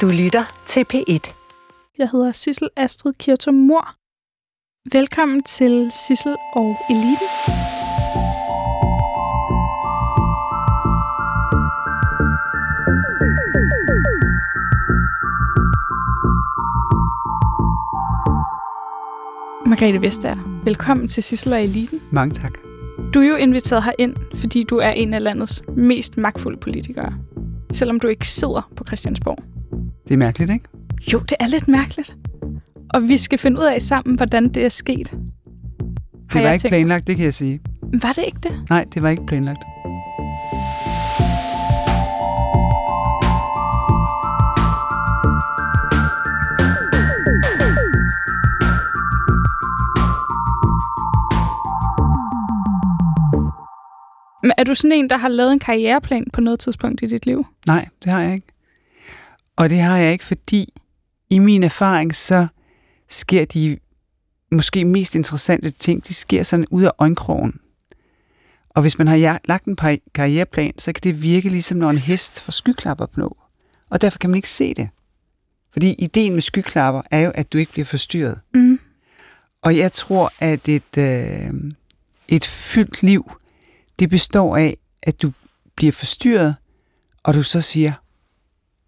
Du lytter til P1. Jeg hedder Sissel Astrid Kirtum Mor. Velkommen til Sissel og Eliten. Margrethe Vestager, velkommen til Sissel og Eliten. Mange tak. Du er jo inviteret herind, fordi du er en af landets mest magtfulde politikere. Selvom du ikke sidder på Christiansborg. Det er mærkeligt, ikke? Jo, det er lidt mærkeligt. Og vi skal finde ud af sammen, hvordan det er sket. Har Det var ikke tænkt. planlagt, det kan jeg sige. Var det ikke det? Nej, det var ikke planlagt. Men er du sådan en, der har lavet en karriereplan på noget tidspunkt i dit liv? Nej, det har jeg ikke. Og det har jeg ikke, fordi i min erfaring, så sker de måske mest interessante ting, de sker sådan ud af øjenkrogen. Og hvis man har lagt en par- karriereplan, så kan det virke ligesom, når en hest får skyklapper på. Og derfor kan man ikke se det. Fordi ideen med skyklapper er jo, at du ikke bliver forstyrret. Mm. Og jeg tror, at et, øh, et fyldt liv, det består af, at du bliver forstyrret, og du så siger,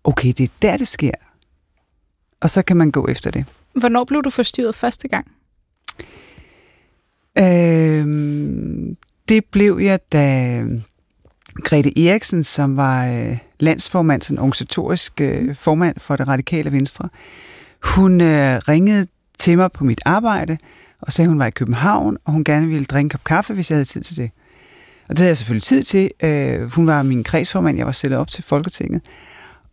okay, det er der, det sker. Og så kan man gå efter det. Hvornår blev du forstyrret første gang? Øh, det blev jeg, da Grete Eriksen, som var øh, landsformand, sådan organisatorisk øh, formand for det radikale venstre, hun øh, ringede til mig på mit arbejde, og sagde, at hun var i København, og hun gerne ville drikke en kop kaffe, hvis jeg havde tid til det. Og det havde jeg selvfølgelig tid til. Øh, hun var min kredsformand, jeg var stillet op til Folketinget.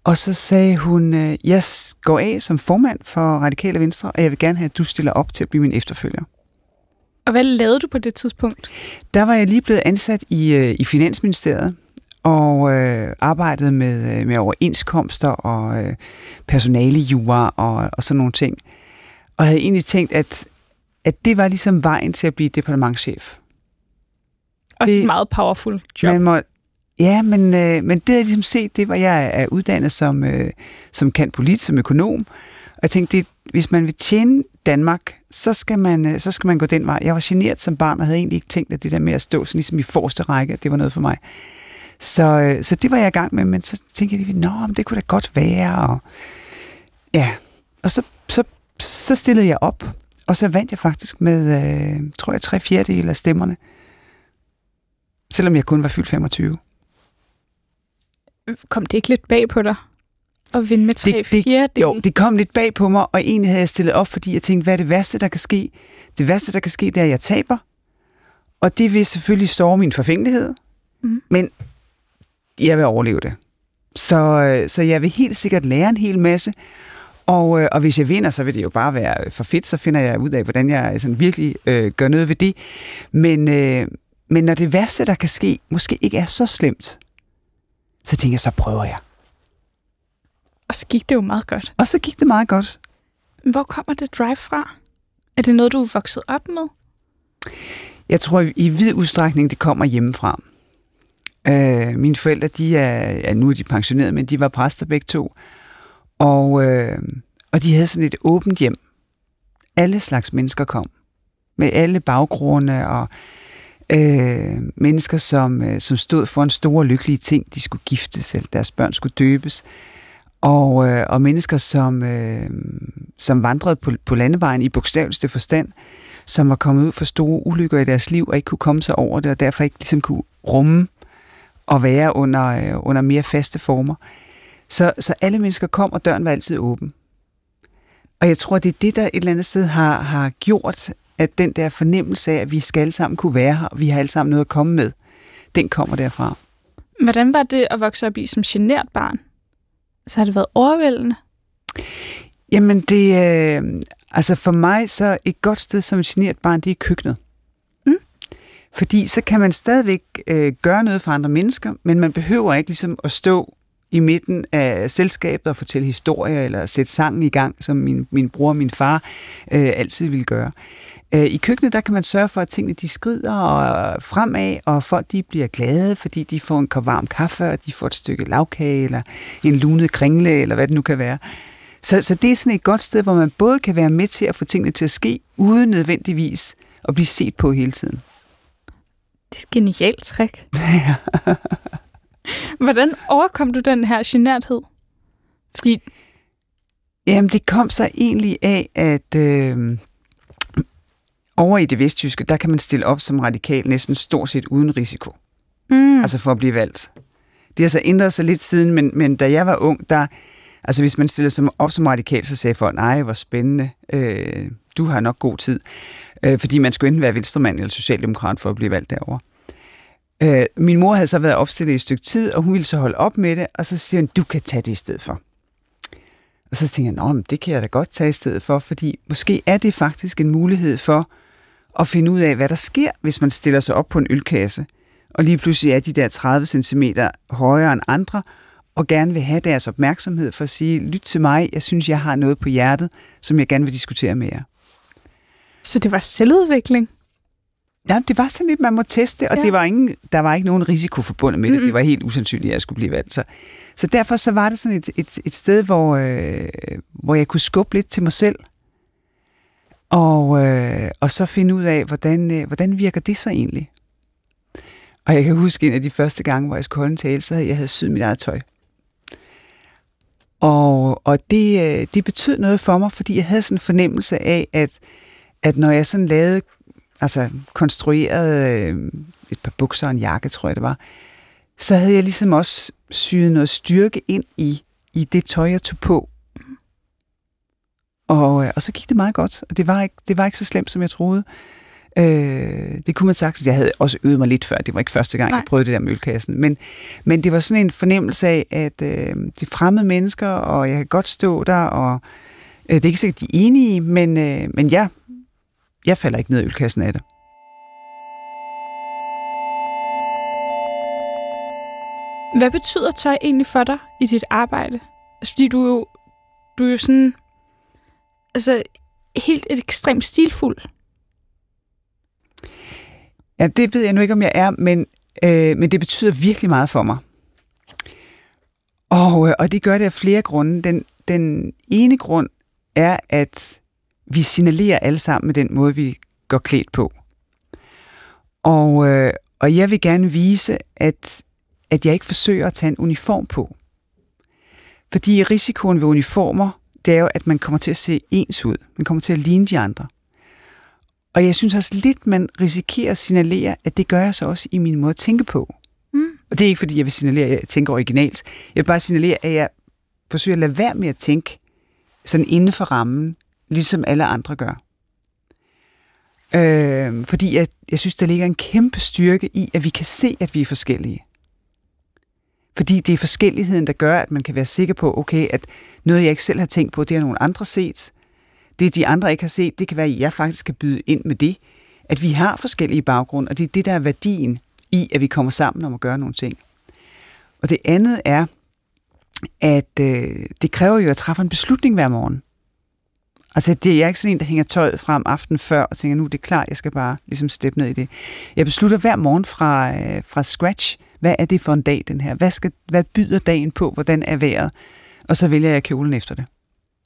Og så sagde hun, øh, jeg går af som formand for Radikale Venstre, og jeg vil gerne have, at du stiller op til at blive min efterfølger. Og hvad lavede du på det tidspunkt? Der var jeg lige blevet ansat i, øh, i Finansministeriet og øh, arbejdede med, øh, med overenskomster og øh, personalejura og, og sådan nogle ting. Og havde egentlig tænkt, at, at det var ligesom vejen til at blive departementchef. Også Det- et meget powerful job. Man må, ja, men, øh, men det har jeg ligesom set, det var, jeg er uddannet som, øh, som kan polit, som økonom. Og jeg tænkte, det, hvis man vil tjene Danmark, så skal, man, øh, så skal man gå den vej. Jeg var generet som barn og havde egentlig ikke tænkt, at det der med at stå sådan ligesom i forreste række, at det var noget for mig. Så, øh, så det var jeg i gang med, men så tænkte jeg, nå, men det kunne da godt være. Og, ja, og så, så, så stillede jeg op, og så vandt jeg faktisk med, øh, tror jeg, tre fjerdedel af stemmerne. Selvom jeg kun var fyldt 25. Kom det ikke lidt bag på dig? At vinde med tre Det- det-? Jo, det kom lidt bag på mig, og egentlig havde jeg stillet op, fordi jeg tænkte, hvad er det værste, der kan ske? Det værste, der kan ske, det er, at jeg taber. Og det vil selvfølgelig såre min forfængelighed. Mhm. Men jeg vil overleve det. Så, øh, så jeg vil helt sikkert lære en hel masse. Og, øh, og hvis jeg vinder, så vil det jo bare være for fedt. Så finder jeg ud af, hvordan jeg sådan virkelig øh, gør noget ved det. Men, øh, men når det værste, der kan ske, måske ikke er så slemt, så tænker jeg, så prøver jeg. Og så gik det jo meget godt. Og så gik det meget godt. Hvor kommer det drive fra? Er det noget, du er vokset op med? Jeg tror i vid udstrækning, det kommer hjemmefra. Øh, mine forældre, de er, ja, nu er de pensioneret, men de var præster begge to. Og, øh, og de havde sådan et åbent hjem. Alle slags mennesker kom. Med alle baggrunde og øh, mennesker, som, øh, som stod for en store lykkelige ting. De skulle giftes, eller deres børn skulle døbes. Og, øh, og mennesker, som, øh, som vandrede på, på landevejen i bogstaveligste forstand, som var kommet ud for store ulykker i deres liv og ikke kunne komme sig over det, og derfor ikke ligesom kunne rumme og være under, øh, under mere faste former. Så, så alle mennesker kom, og døren var altid åben. Og jeg tror, det er det, der et eller andet sted har, har gjort, at den der fornemmelse af, at vi skal alle sammen kunne være her, og vi har alle sammen noget at komme med, den kommer derfra. Hvordan var det at vokse op i som genert barn? Så har det været overvældende? Jamen det, øh, altså for mig så et godt sted som et generet barn, det er køkkenet. Mm. Fordi så kan man stadigvæk øh, gøre noget for andre mennesker, men man behøver ikke ligesom at stå i midten af selskabet og fortælle historier eller sætte sangen i gang, som min, min bror og min far øh, altid ville gøre. Øh, I køkkenet, der kan man sørge for, at tingene de skrider og fremad, og folk de bliver glade, fordi de får en kop varm kaffe, og de får et stykke lavkage, eller en lunet kringle, eller hvad det nu kan være. Så, så det er sådan et godt sted, hvor man både kan være med til at få tingene til at ske, uden nødvendigvis at blive set på hele tiden. Det er et genialt trick. Hvordan overkom du den her generthed? Fordi... Jamen, det kom så egentlig af, at øh, over i det vesttyske, der kan man stille op som radikal næsten stort set uden risiko. Mm. Altså for at blive valgt. Det har så ændret sig lidt siden, men, men da jeg var ung, der, altså hvis man stillede sig op som radikal, så sagde folk, nej, hvor spændende, øh, du har nok god tid. Øh, fordi man skulle enten være venstremand eller socialdemokrat for at blive valgt derover. Øh, min mor havde så været opstillet i et stykke tid, og hun ville så holde op med det, og så siger hun, du kan tage det i stedet for. Og så tænker jeg, men det kan jeg da godt tage i stedet for, fordi måske er det faktisk en mulighed for at finde ud af, hvad der sker, hvis man stiller sig op på en ølkasse, og lige pludselig er de der 30 cm højere end andre, og gerne vil have deres opmærksomhed for at sige, lyt til mig, jeg synes, jeg har noget på hjertet, som jeg gerne vil diskutere med jer. Så det var selvudvikling? Ja, det var sådan lidt, man må teste, og ja. det var ingen, der var ikke nogen risiko forbundet med det. Mm-hmm. Det var helt usandsynligt, at jeg skulle blive valgt. Så, så derfor så var det sådan et, et, et sted, hvor, øh, hvor jeg kunne skubbe lidt til mig selv, og, øh, og så finde ud af, hvordan, øh, hvordan virker det så egentlig? Og jeg kan huske en af de første gange, hvor jeg skulle holde en tale, så havde jeg havde syet mit eget tøj. Og, og det, øh, det betød noget for mig, fordi jeg havde sådan en fornemmelse af, at, at når jeg sådan lavede, altså konstruerede øh, et par bukser og en jakke, tror jeg det var, så havde jeg ligesom også syet noget styrke ind i, i det tøj, jeg tog på. Og, øh, og så gik det meget godt, og det var ikke, det var ikke så slemt, som jeg troede. Øh, det kunne man sagt, jeg havde også øvet mig lidt før. Det var ikke første gang, Nej. jeg prøvede det der med ølkassen. Men, men det var sådan en fornemmelse af, at øh, de fremmede mennesker, og jeg kan godt stå der, og øh, det er ikke sikkert, de er enige, men, øh, men ja, jeg falder ikke ned i ølkassen af det. Hvad betyder tøj egentlig for dig i dit arbejde? Altså, fordi du jo, du er jo sådan, altså, helt et ekstremt stilfuld. Ja, det ved jeg nu ikke, om jeg er, men, øh, men det betyder virkelig meget for mig. Og, øh, og det gør det af flere grunde. Den, den ene grund er, at vi signalerer alle sammen med den måde, vi går klædt på. Og, øh, og jeg vil gerne vise, at, at jeg ikke forsøger at tage en uniform på. Fordi risikoen ved uniformer, det er jo, at man kommer til at se ens ud. Man kommer til at ligne de andre. Og jeg synes også lidt, man risikerer at signalere, at det gør jeg så også i min måde at tænke på. Mm. Og det er ikke, fordi jeg vil signalere, at jeg tænker originalt. Jeg vil bare signalere, at jeg forsøger at lade være med at tænke sådan inden for rammen, ligesom alle andre gør. Øh, fordi jeg, jeg synes, der ligger en kæmpe styrke i, at vi kan se, at vi er forskellige. Fordi det er forskelligheden, der gør, at man kan være sikker på, okay, at noget, jeg ikke selv har tænkt på, det har nogle andre set. Det, de andre ikke har set, det kan være, at jeg faktisk kan byde ind med det. At vi har forskellige baggrunde, og det er det, der er værdien i, at vi kommer sammen om at gøre nogle ting. Og det andet er, at øh, det kræver jo at træffe en beslutning hver morgen. Altså, det, jeg er ikke sådan en, der hænger tøjet frem aften før og tænker, nu det er det klar, jeg skal bare ligesom steppe ned i det. Jeg beslutter hver morgen fra, øh, fra scratch, hvad er det for en dag, den her? Hvad, skal, hvad byder dagen på? Hvordan er vejret? Og så vælger jeg kjolen efter det.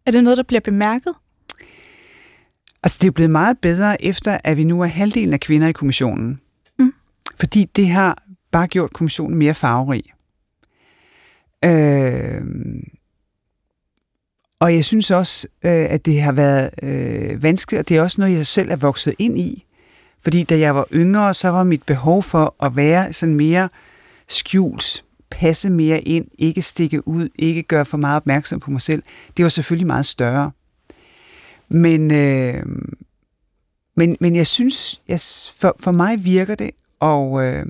Er det noget, der bliver bemærket? Altså, det er blevet meget bedre, efter at vi nu er halvdelen af kvinder i kommissionen. Mm. Fordi det har bare gjort kommissionen mere farverig. Øh, og jeg synes også, øh, at det har været øh, vanskeligt, og det er også noget, jeg selv er vokset ind i. Fordi da jeg var yngre, så var mit behov for at være sådan mere skjult, passe mere ind, ikke stikke ud, ikke gøre for meget opmærksom på mig selv, det var selvfølgelig meget større. Men, øh, men, men jeg synes, jeg, for, for mig virker det, og, øh,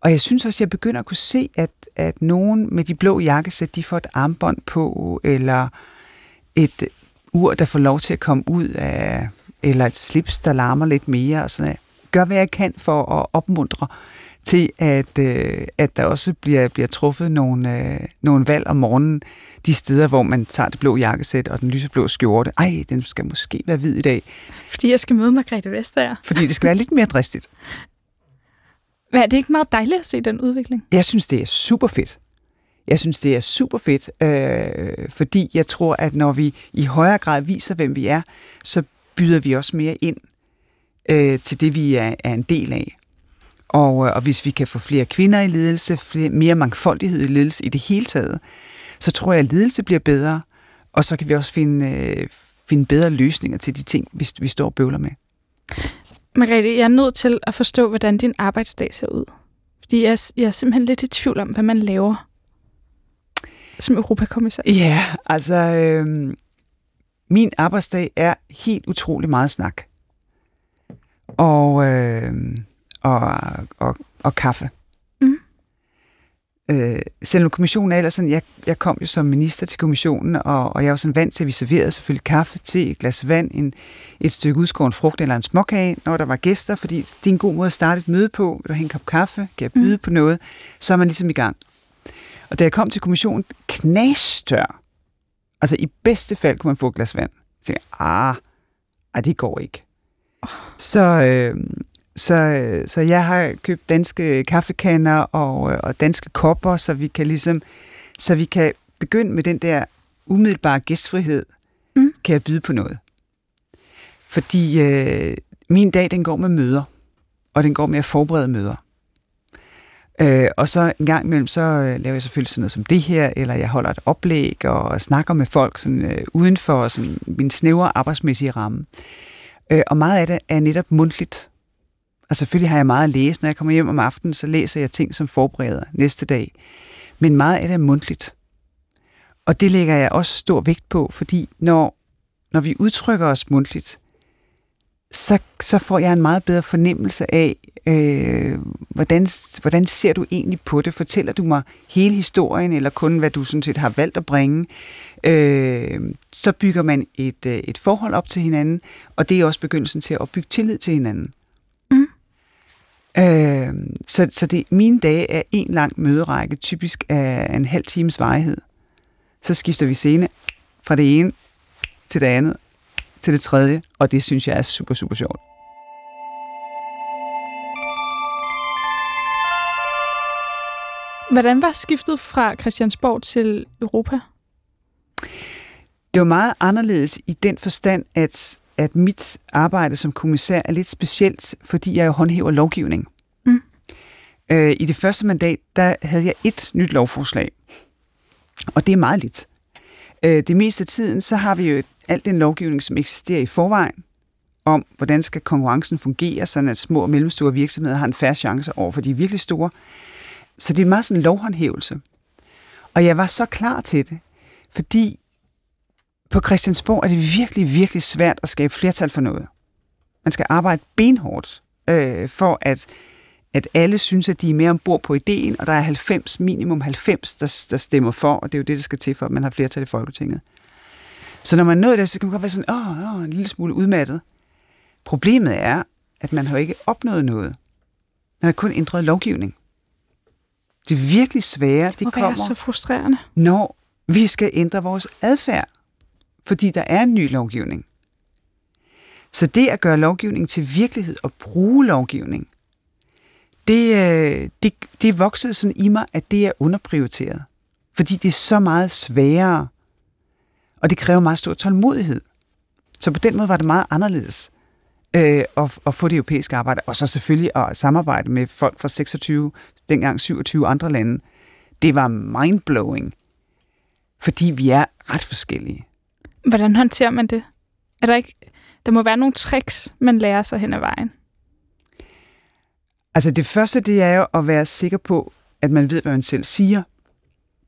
og jeg synes også, jeg begynder at kunne se, at, at nogen med de blå jakkesæt, de får et armbånd på, eller et ur, der får lov til at komme ud af, eller et slips, der larmer lidt mere, og sådan noget. Gør, hvad jeg kan for at opmuntre til, at, øh, at der også bliver, bliver truffet nogle, øh, nogle valg om morgenen, de steder, hvor man tager det blå jakkesæt og den lyseblå skjorte. Ej, den skal måske være hvid i dag. Fordi jeg skal møde Margrethe Vestager. Fordi det skal være lidt mere dristigt. Men er det ikke meget dejligt at se den udvikling? Jeg synes, det er super fedt. Jeg synes, det er super fedt, øh, fordi jeg tror, at når vi i højere grad viser, hvem vi er, så byder vi også mere ind øh, til det, vi er, er en del af. Og, øh, og hvis vi kan få flere kvinder i ledelse, flere, mere mangfoldighed i ledelse i det hele taget, så tror jeg, at ledelse bliver bedre, og så kan vi også finde, øh, finde bedre løsninger til de ting, vi, vi står og bøvler med. Margrethe, jeg er nødt til at forstå, hvordan din arbejdsdag ser ud. Fordi jeg, jeg er simpelthen lidt i tvivl om, hvad man laver som Europakommissær. Ja, altså, øh, min arbejdsdag er helt utrolig meget snak. Og, øh, og, og, og kaffe. Mm. Øh, selvom kommissionen er ellers sådan, jeg, jeg kom jo som minister til kommissionen, og, og jeg var sådan vant til, at vi serverede selvfølgelig kaffe, te, et glas vand, en, et stykke udskåren frugt eller en småkage, når der var gæster, fordi det er en god måde at starte et møde på. Vil du have en kop kaffe? Kan jeg byde mm. på noget? Så er man ligesom i gang. Og da jeg kom til kommissionen, knastør. Altså i bedste fald kunne man få et glas vand. Så tænkte jeg, ah, ah det går ikke. Så, øh, så, så jeg har købt danske kaffekander og, og danske kopper, så vi kan ligesom, så vi kan begynde med den der umiddelbare gæstfrihed, Mm. kan jeg byde på noget. Fordi øh, min dag, den går med møder, og den går med at forberede møder. Øh, og så en gang imellem, så øh, laver jeg selvfølgelig sådan noget som det her, eller jeg holder et oplæg og snakker med folk sådan, øh, uden for sådan, min snævre arbejdsmæssige ramme. Øh, og meget af det er netop mundtligt. Og selvfølgelig har jeg meget at læse. Når jeg kommer hjem om aftenen, så læser jeg ting, som forbereder næste dag. Men meget af det er mundtligt. Og det lægger jeg også stor vægt på, fordi når, når vi udtrykker os mundtligt, så, så får jeg en meget bedre fornemmelse af, øh, hvordan, hvordan ser du egentlig på det? Fortæller du mig hele historien, eller kun hvad du sådan set har valgt at bringe? Øh, så bygger man et, øh, et forhold op til hinanden, og det er også begyndelsen til at opbygge tillid til hinanden. Øh, så så det, mine dage er en lang møderække, typisk af en halv times varighed. Så skifter vi scene fra det ene til det andet, til det tredje, og det synes jeg er super, super sjovt. Hvordan var skiftet fra Christiansborg til Europa? Det var meget anderledes i den forstand, at, at mit arbejde som kommissær er lidt specielt, fordi jeg jo håndhæver lovgivning. Mm. Øh, I det første mandat, der havde jeg et nyt lovforslag, og det er meget lidt. Øh, det meste af tiden, så har vi jo alt den lovgivning, som eksisterer i forvejen, om hvordan skal konkurrencen fungere, sådan at små og mellemstore virksomheder har en færre chance over for de virkelig store. Så det er meget sådan en lovhåndhævelse. Og jeg var så klar til det, fordi på Christiansborg er det virkelig, virkelig svært at skabe flertal for noget. Man skal arbejde benhårdt øh, for, at, at alle synes, at de er mere ombord på ideen, og der er 90, minimum 90, der, der stemmer for, og det er jo det, der skal til for, at man har flertal i Folketinget. Så når man nåede det, så kan man godt være sådan, åh, åh, en lille smule udmattet. Problemet er, at man har ikke opnået noget. Man har kun ændret lovgivning. Det virkelig svære, det Hvor kommer, er så frustrerende. når vi skal ændre vores adfærd. Fordi der er en ny lovgivning. Så det at gøre lovgivning til virkelighed og bruge lovgivning, det, øh, det, det, det voksede sådan i mig, at det er underprioriteret. Fordi det er så meget sværere, og det kræver meget stor tålmodighed. Så på den måde var det meget anderledes øh, at, at få det europæiske arbejde, og så selvfølgelig at samarbejde med folk fra 26, dengang 27 andre lande. Det var mindblowing, fordi vi er ret forskellige. Hvordan håndterer man det? Er der ikke... Der må være nogle tricks, man lærer sig hen ad vejen. Altså det første, det er jo at være sikker på, at man ved, hvad man selv siger.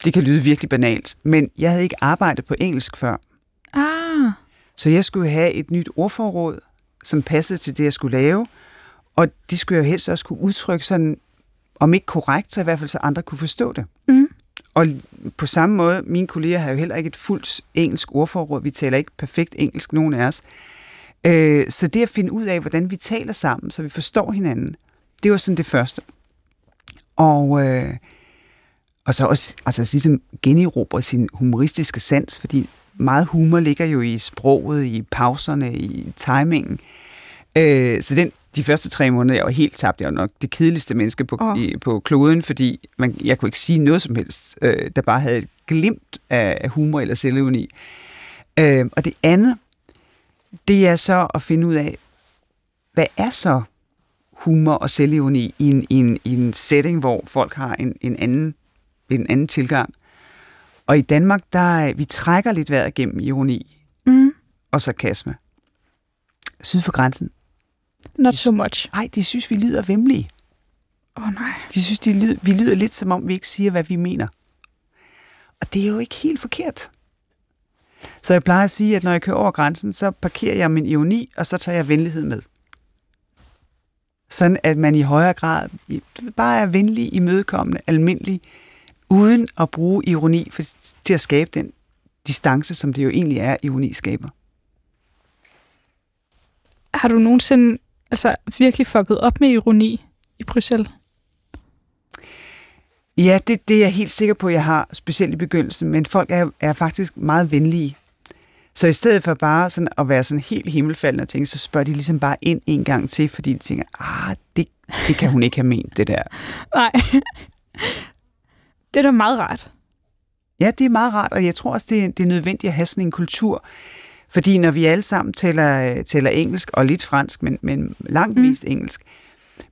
Det kan lyde virkelig banalt, men jeg havde ikke arbejdet på engelsk før. Ah, Så jeg skulle have et nyt ordforråd, som passede til det, jeg skulle lave. Og det skulle jeg jo helst også kunne udtrykke sådan, om ikke korrekt, så i hvert fald så andre kunne forstå det. Mm. Og på samme måde, mine kolleger har jo heller ikke et fuldt engelsk ordforråd. Vi taler ikke perfekt engelsk, nogen af os. Øh, så det at finde ud af, hvordan vi taler sammen, så vi forstår hinanden, det var sådan det første. Og, øh, og så også altså, ligesom generobre sin humoristiske sans, fordi meget humor ligger jo i sproget, i pauserne, i timingen. Øh, så den, de første tre måneder, jeg var helt tabt. Jeg var nok det kedeligste menneske på, oh. i, på kloden, fordi man, jeg kunne ikke sige noget som helst, øh, der bare havde et glimt af humor eller selvironi. Øh, og det andet, det er så at finde ud af, hvad er så humor og selvironi i en, i en, i en setting, hvor folk har en, en, anden, en anden tilgang. Og i Danmark, der vi trækker lidt vejret gennem ironi mm. og sarkasme. Syd for grænsen. Not so much. Nej, de synes, vi lyder vemmelige. Åh oh, nej. De synes, de lyder, vi lyder lidt, som om vi ikke siger, hvad vi mener. Og det er jo ikke helt forkert. Så jeg plejer at sige, at når jeg kører over grænsen, så parkerer jeg min ironi, og så tager jeg venlighed med. Sådan at man i højere grad bare er venlig, imødekommende, almindelig, uden at bruge ironi for, til at skabe den distance, som det jo egentlig er, ironi skaber. Har du nogensinde altså, virkelig fucket op med ironi i Bruxelles? Ja, det, det er jeg helt sikker på, at jeg har, specielt i begyndelsen, men folk er, er faktisk meget venlige. Så i stedet for bare sådan at være sådan helt himmelfaldende og tænke, så spørger de ligesom bare ind en gang til, fordi de tænker, ah, det, det kan hun ikke have ment, det der. Nej. Det er da meget rart. Ja, det er meget rart, og jeg tror også, det er, det er nødvendigt at have sådan en kultur. Fordi når vi alle sammen taler, taler engelsk, og lidt fransk, men, men langt mm. mest engelsk,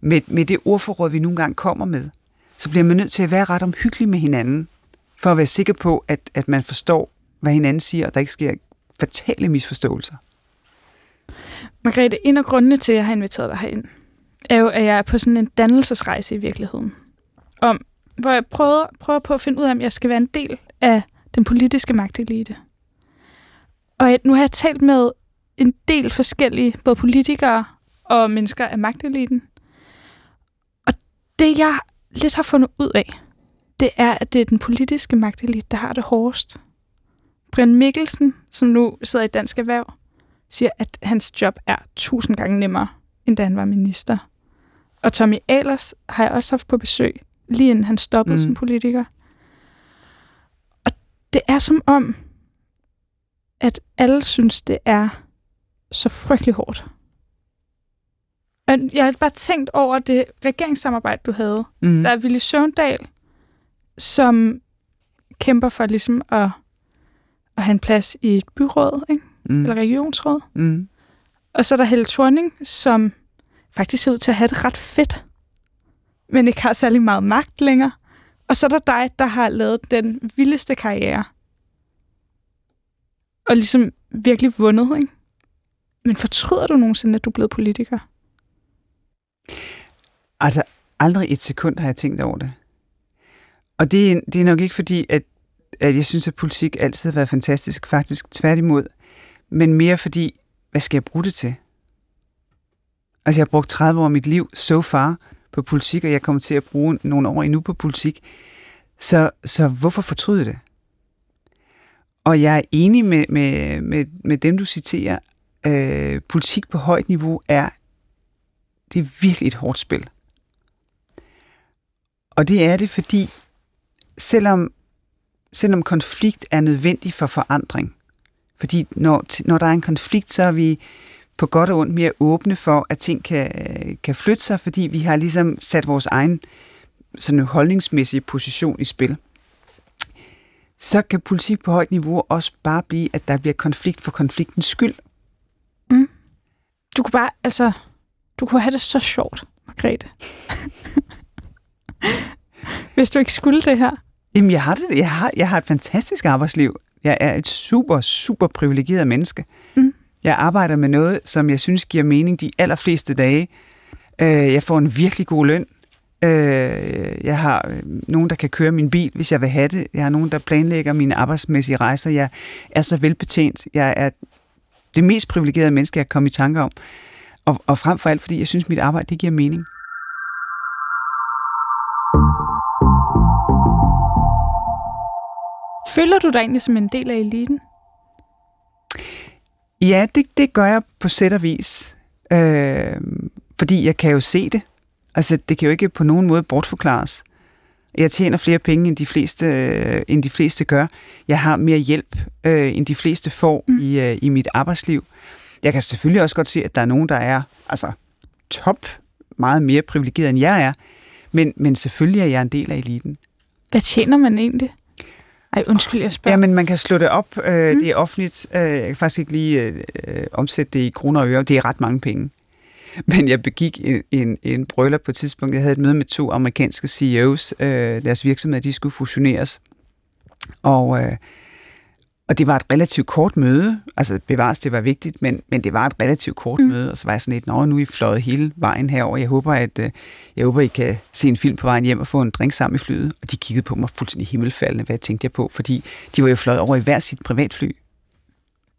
med, med det ordforråd, vi nogle gange kommer med, så bliver man nødt til at være ret omhyggelig med hinanden, for at være sikker på, at, at man forstår, hvad hinanden siger, og der ikke sker fatale misforståelser. Margrethe, en af grundene til, at jeg har inviteret dig herind, er jo, at jeg er på sådan en dannelsesrejse i virkeligheden. Om, hvor jeg prøver, prøver på at finde ud af, om jeg skal være en del af den politiske magtelite. Og nu har jeg talt med en del forskellige, både politikere og mennesker af magteliten. Og det, jeg lidt har fundet ud af, det er, at det er den politiske magtelit, der har det hårdest. Brian Mikkelsen, som nu sidder i Dansk Erhverv, siger, at hans job er tusind gange nemmere, end da han var minister. Og Tommy Ahlers har jeg også haft på besøg, lige inden han stoppede mm. som politiker. Og det er som om, at alle synes, det er så frygtelig hårdt. Jeg har bare tænkt over det regeringssamarbejde, du havde. Mm. Der er Ville Søvndal, som kæmper for ligesom at, at have en plads i et byråd, ikke? Mm. eller regionsråd. Mm. Og så er der Helle Thorning, som faktisk ser ud til at have det ret fedt, men ikke har særlig meget magt længere. Og så er der dig, der har lavet den vildeste karriere. Og ligesom virkelig vundet, ikke? Men fortryder du nogensinde, at du er blevet politiker? Altså, aldrig et sekund har jeg tænkt over det. Og det er, det er nok ikke fordi, at, at jeg synes, at politik altid har været fantastisk. Faktisk tværtimod. Men mere fordi, hvad skal jeg bruge det til? Altså, jeg har brugt 30 år af mit liv so far på politik, og jeg kommer til at bruge nogle år endnu på politik. Så, så hvorfor fortryde det? Og jeg er enig med, med, med, med dem, du citerer. Øh, politik på højt niveau er det er virkelig et hårdt spil. Og det er det, fordi selvom, selvom konflikt er nødvendig for forandring, fordi når, når der er en konflikt, så er vi på godt og ondt mere åbne for, at ting kan, kan flytte sig, fordi vi har ligesom sat vores egen sådan holdningsmæssige position i spil. Så kan politik på højt niveau også bare blive, at der bliver konflikt for konfliktens skyld. Mm. Du kunne bare, altså, du kunne have det så sjovt, Margrethe. Hvis du ikke skulle det her. Jamen, jeg har, det, jeg har, jeg har et fantastisk arbejdsliv. Jeg er et super, super privilegeret menneske. Mm. Jeg arbejder med noget, som jeg synes giver mening de allerfleste dage. Øh, jeg får en virkelig god løn. Øh, jeg har øh, nogen, der kan køre min bil, hvis jeg vil have det. Jeg har nogen, der planlægger mine arbejdsmæssige rejser. Jeg er så velbetjent. Jeg er det mest privilegerede menneske, jeg kan komme i tanke om. Og, og frem for alt, fordi jeg synes, mit arbejde det giver mening. Føler du dig egentlig som en del af eliten? Ja, det, det gør jeg på sæt og vis. Øh, fordi jeg kan jo se det. Altså, det kan jo ikke på nogen måde bortforklares. Jeg tjener flere penge, end de fleste, øh, end de fleste gør. Jeg har mere hjælp, øh, end de fleste får mm. i, øh, i mit arbejdsliv. Jeg kan selvfølgelig også godt se, at der er nogen, der er altså, top meget mere privilegeret, end jeg er. Men, men selvfølgelig er jeg en del af eliten. Hvad tjener man egentlig? Ej, undskyld, jeg spørger. Ja, men man kan slå det op. Øh, mm. Det er offentligt. Øh, jeg kan faktisk ikke lige øh, omsætte det i kroner og øre. Det er ret mange penge. Men jeg begik en, en, en bryllup på et tidspunkt. Jeg havde et møde med to amerikanske CEOs. Øh, deres virksomheder, de skulle fusioneres. Og, øh, og det var et relativt kort møde. Altså bevares, det var vigtigt, men, men det var et relativt kort mm. møde. Og så var jeg sådan lidt, nå, nu er I fløjet hele vejen herover. Jeg håber, at øh, jeg håber, I kan se en film på vejen hjem og få en drink sammen i flyet. Og de kiggede på mig fuldstændig himmelfaldende, hvad tænkte jeg på, fordi de var jo fløjet over i hver sit privatfly.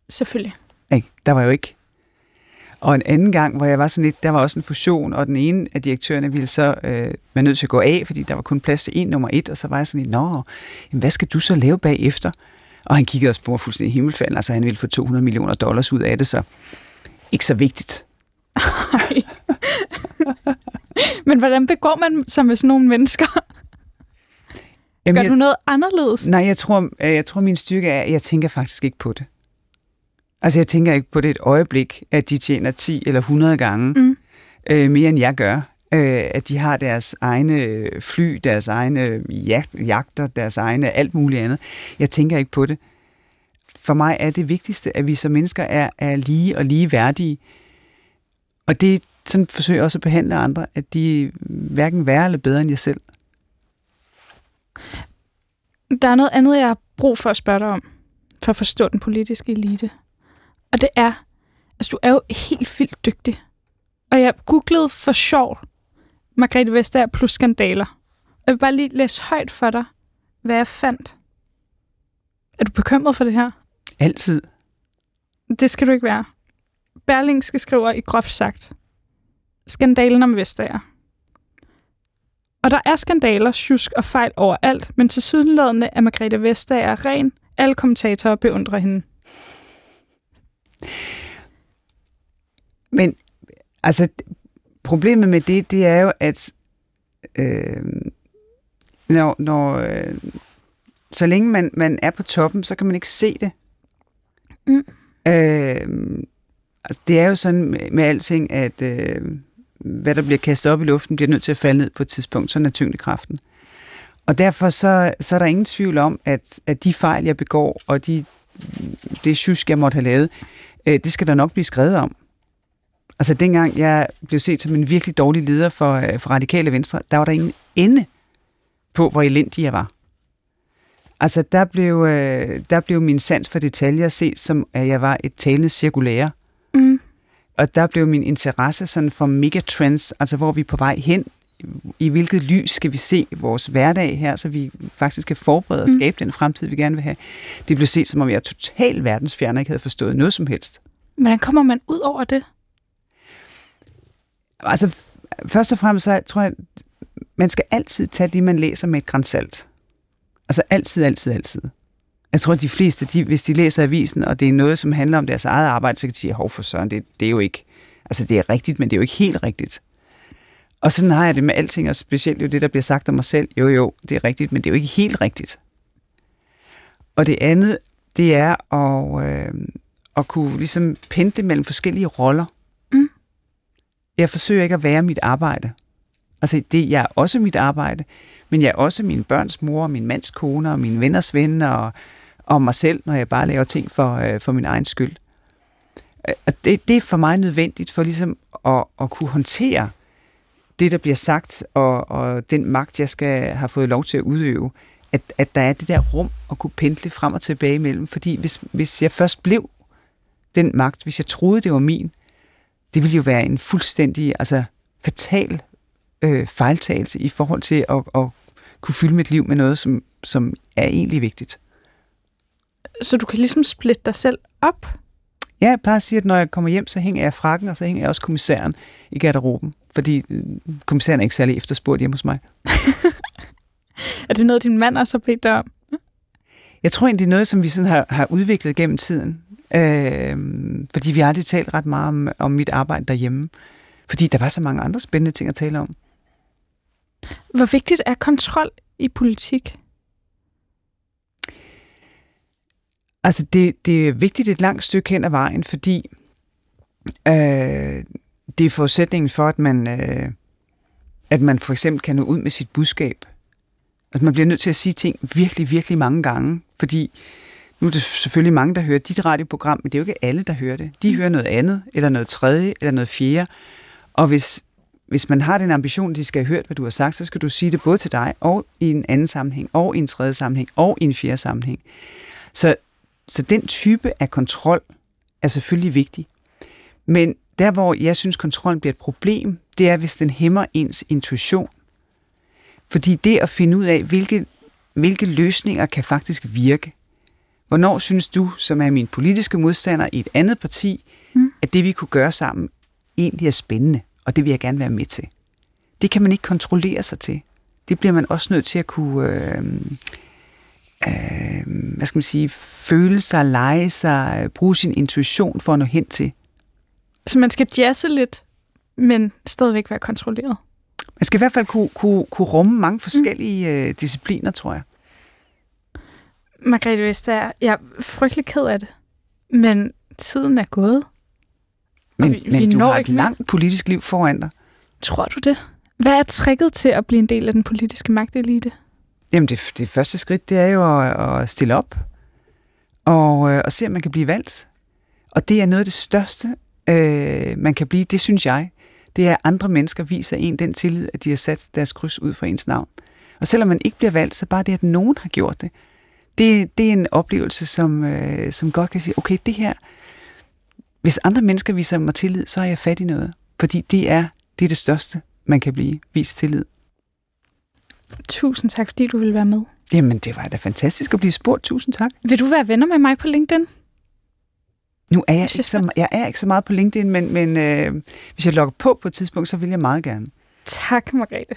Selvfølgelig. Ikke? Der var jo ikke og en anden gang, hvor jeg var sådan lidt, der var også en fusion, og den ene af direktørerne ville så øh, være nødt til at gå af, fordi der var kun plads til en nummer et, og så var jeg sådan lidt, nå, jamen, hvad skal du så lave bagefter? Og han kiggede også på mig fuldstændig himmelfald, altså han ville få 200 millioner dollars ud af det, så ikke så vigtigt. Men hvordan begår man sig med sådan nogle mennesker? Jamen, Gør jeg, du noget anderledes? Nej, jeg tror, jeg tror min styrke er, at jeg tænker faktisk ikke på det. Altså jeg tænker ikke på det et øjeblik, at de tjener 10 eller 100 gange mm. øh, mere end jeg gør. Øh, at de har deres egne fly, deres egne jagter, deres egne alt muligt andet. Jeg tænker ikke på det. For mig er det vigtigste, at vi som mennesker er, er lige og lige værdige. Og det sådan forsøger også at behandle andre, at de er hverken værre eller bedre end jeg selv. Der er noget andet, jeg har brug for at spørge dig om, for at forstå den politiske elite. Og det er, altså du er jo helt vildt dygtig. Og jeg googlede for sjov Margrethe Vestager plus skandaler. Og jeg vil bare lige læse højt for dig, hvad jeg fandt. Er du bekymret for det her? Altid. Det skal du ikke være. Berlingske skriver i groft sagt. Skandalen om Vestager. Og der er skandaler, tjusk og fejl overalt, men til sydenladende er Margrethe Vestager ren. Alle kommentatorer beundrer hende. Men altså, problemet med det, det er jo, at øh, når, når øh, så længe man, man er på toppen, så kan man ikke se det. Mm. Øh, altså, det er jo sådan med, med alting, at øh, hvad der bliver kastet op i luften, bliver nødt til at falde ned på et tidspunkt. Sådan er tyngdekraften. Og derfor så, så er der ingen tvivl om, at, at de fejl, jeg begår, og de, det sjusk, jeg måtte have lavet, øh, det skal der nok blive skrevet om. Altså dengang jeg blev set som en virkelig dårlig leder for, øh, for radikale venstre, der var der ingen ende på, hvor elendig jeg var. Altså der blev, øh, der blev min sans for detaljer set som, at jeg var et talende cirkulære. Mm. Og der blev min interesse sådan for megatrends, altså hvor vi er på vej hen, i hvilket lys skal vi se vores hverdag her, så vi faktisk kan forberede og mm. skabe mm. den fremtid, vi gerne vil have. Det blev set, som om jeg er totalt verdensfjern og ikke havde forstået noget som helst. Hvordan kommer man ud over det? Altså, først og fremmest så tror jeg, man skal altid tage det, man læser med et grænsalt. Altså altid, altid, altid. Jeg tror, at de fleste, de, hvis de læser avisen, og det er noget, som handler om deres eget arbejde, så kan de sige, hov for søren, det, det er jo ikke, altså det er rigtigt, men det er jo ikke helt rigtigt. Og sådan har jeg det med alting, og specielt jo det, der bliver sagt om mig selv. Jo, jo, det er rigtigt, men det er jo ikke helt rigtigt. Og det andet, det er at, øh, at kunne ligesom pendle mellem forskellige roller. Mm. Jeg forsøger ikke at være mit arbejde. Altså, det, jeg er også mit arbejde, men jeg er også min børns mor, min mands kone, og mine venners ven, og, og mig selv, når jeg bare laver ting for, øh, for min egen skyld. Øh, og det, det er for mig nødvendigt for ligesom at, at kunne håndtere det, der bliver sagt, og, og den magt, jeg skal have fået lov til at udøve, at, at der er det der rum at kunne pendle frem og tilbage imellem. Fordi hvis, hvis jeg først blev den magt, hvis jeg troede, det var min, det ville jo være en fuldstændig altså, fatal øh, fejltagelse i forhold til at, at kunne fylde mit liv med noget, som, som er egentlig vigtigt. Så du kan ligesom splitte dig selv op? Ja, jeg plejer at sige, at når jeg kommer hjem, så hænger jeg frakken, og så hænger jeg også kommissæren i garderoben fordi øh, kommissæren er ikke særlig efterspurgt hjemme hos mig. er det noget, din mand også har bedt dig om? Jeg tror egentlig, det er noget, som vi sådan har, har udviklet gennem tiden. Øh, fordi vi har aldrig talt ret meget om, om mit arbejde derhjemme. Fordi der var så mange andre spændende ting at tale om. Hvor vigtigt er kontrol i politik? Altså, det, det er vigtigt et langt stykke hen ad vejen, fordi øh, det er forudsætningen for, at man, øh, at man for eksempel kan nå ud med sit budskab. At man bliver nødt til at sige ting virkelig, virkelig mange gange, fordi nu er det selvfølgelig mange, der hører dit radioprogram, men det er jo ikke alle, der hører det. De hører noget andet, eller noget tredje, eller noget fjerde. Og hvis, hvis man har den ambition, at de skal have hørt, hvad du har sagt, så skal du sige det både til dig, og i en anden sammenhæng, og i en tredje sammenhæng, og i en fjerde sammenhæng. Så, så den type af kontrol er selvfølgelig vigtig. Men der, hvor jeg synes, kontrollen bliver et problem, det er, hvis den hæmmer ens intuition. Fordi det at finde ud af, hvilke, hvilke løsninger kan faktisk virke. Hvornår synes du, som er min politiske modstander i et andet parti, mm. at det vi kunne gøre sammen egentlig er spændende, og det vil jeg gerne være med til. Det kan man ikke kontrollere sig til. Det bliver man også nødt til at kunne øh, øh, hvad skal man sige, føle sig, lege sig, bruge sin intuition for at nå hen til. Så man skal jazze lidt, men stadigvæk være kontrolleret? Man skal i hvert fald kunne, kunne, kunne rumme mange forskellige mm. discipliner, tror jeg. Margrethe Vestager, jeg er frygtelig ked af det, men tiden er gået. Men, vi, men vi du har et langt politisk liv foran dig. Tror du det? Hvad er tricket til at blive en del af den politiske magtelite? Jamen det, det første skridt, det er jo at, at stille op og, øh, og se, om man kan blive valgt. Og det er noget af det største, øh, man kan blive, det synes jeg. Det er, at andre mennesker viser en den tillid, at de har sat deres kryds ud for ens navn. Og selvom man ikke bliver valgt, så bare det, at nogen har gjort det, det, det er en oplevelse, som, øh, som godt kan sige, okay, det her, hvis andre mennesker viser mig tillid, så er jeg fat i noget. Fordi det er det, er det største, man kan blive vist tillid. Tusind tak, fordi du ville være med. Jamen, det var da fantastisk at blive spurgt. Tusind tak. Vil du være venner med mig på LinkedIn? Nu er jeg, ikke så, jeg er ikke så meget på LinkedIn, men, men øh, hvis jeg logger på på et tidspunkt, så vil jeg meget gerne. Tak, Margrethe.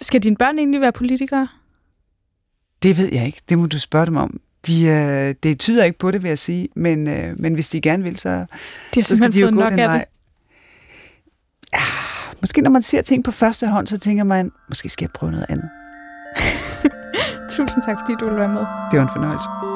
Skal dine børn egentlig være politikere? Det ved jeg ikke. Det må du spørge dem om. De, øh, det tyder ikke på det, vil jeg sige, men, øh, men hvis de gerne vil, så, de har så skal de jo gå nok den vej. Ja, måske når man ser ting på første hånd, så tænker man, måske skal jeg prøve noget andet. Tusind tak, fordi du ville være med. Det var en fornøjelse.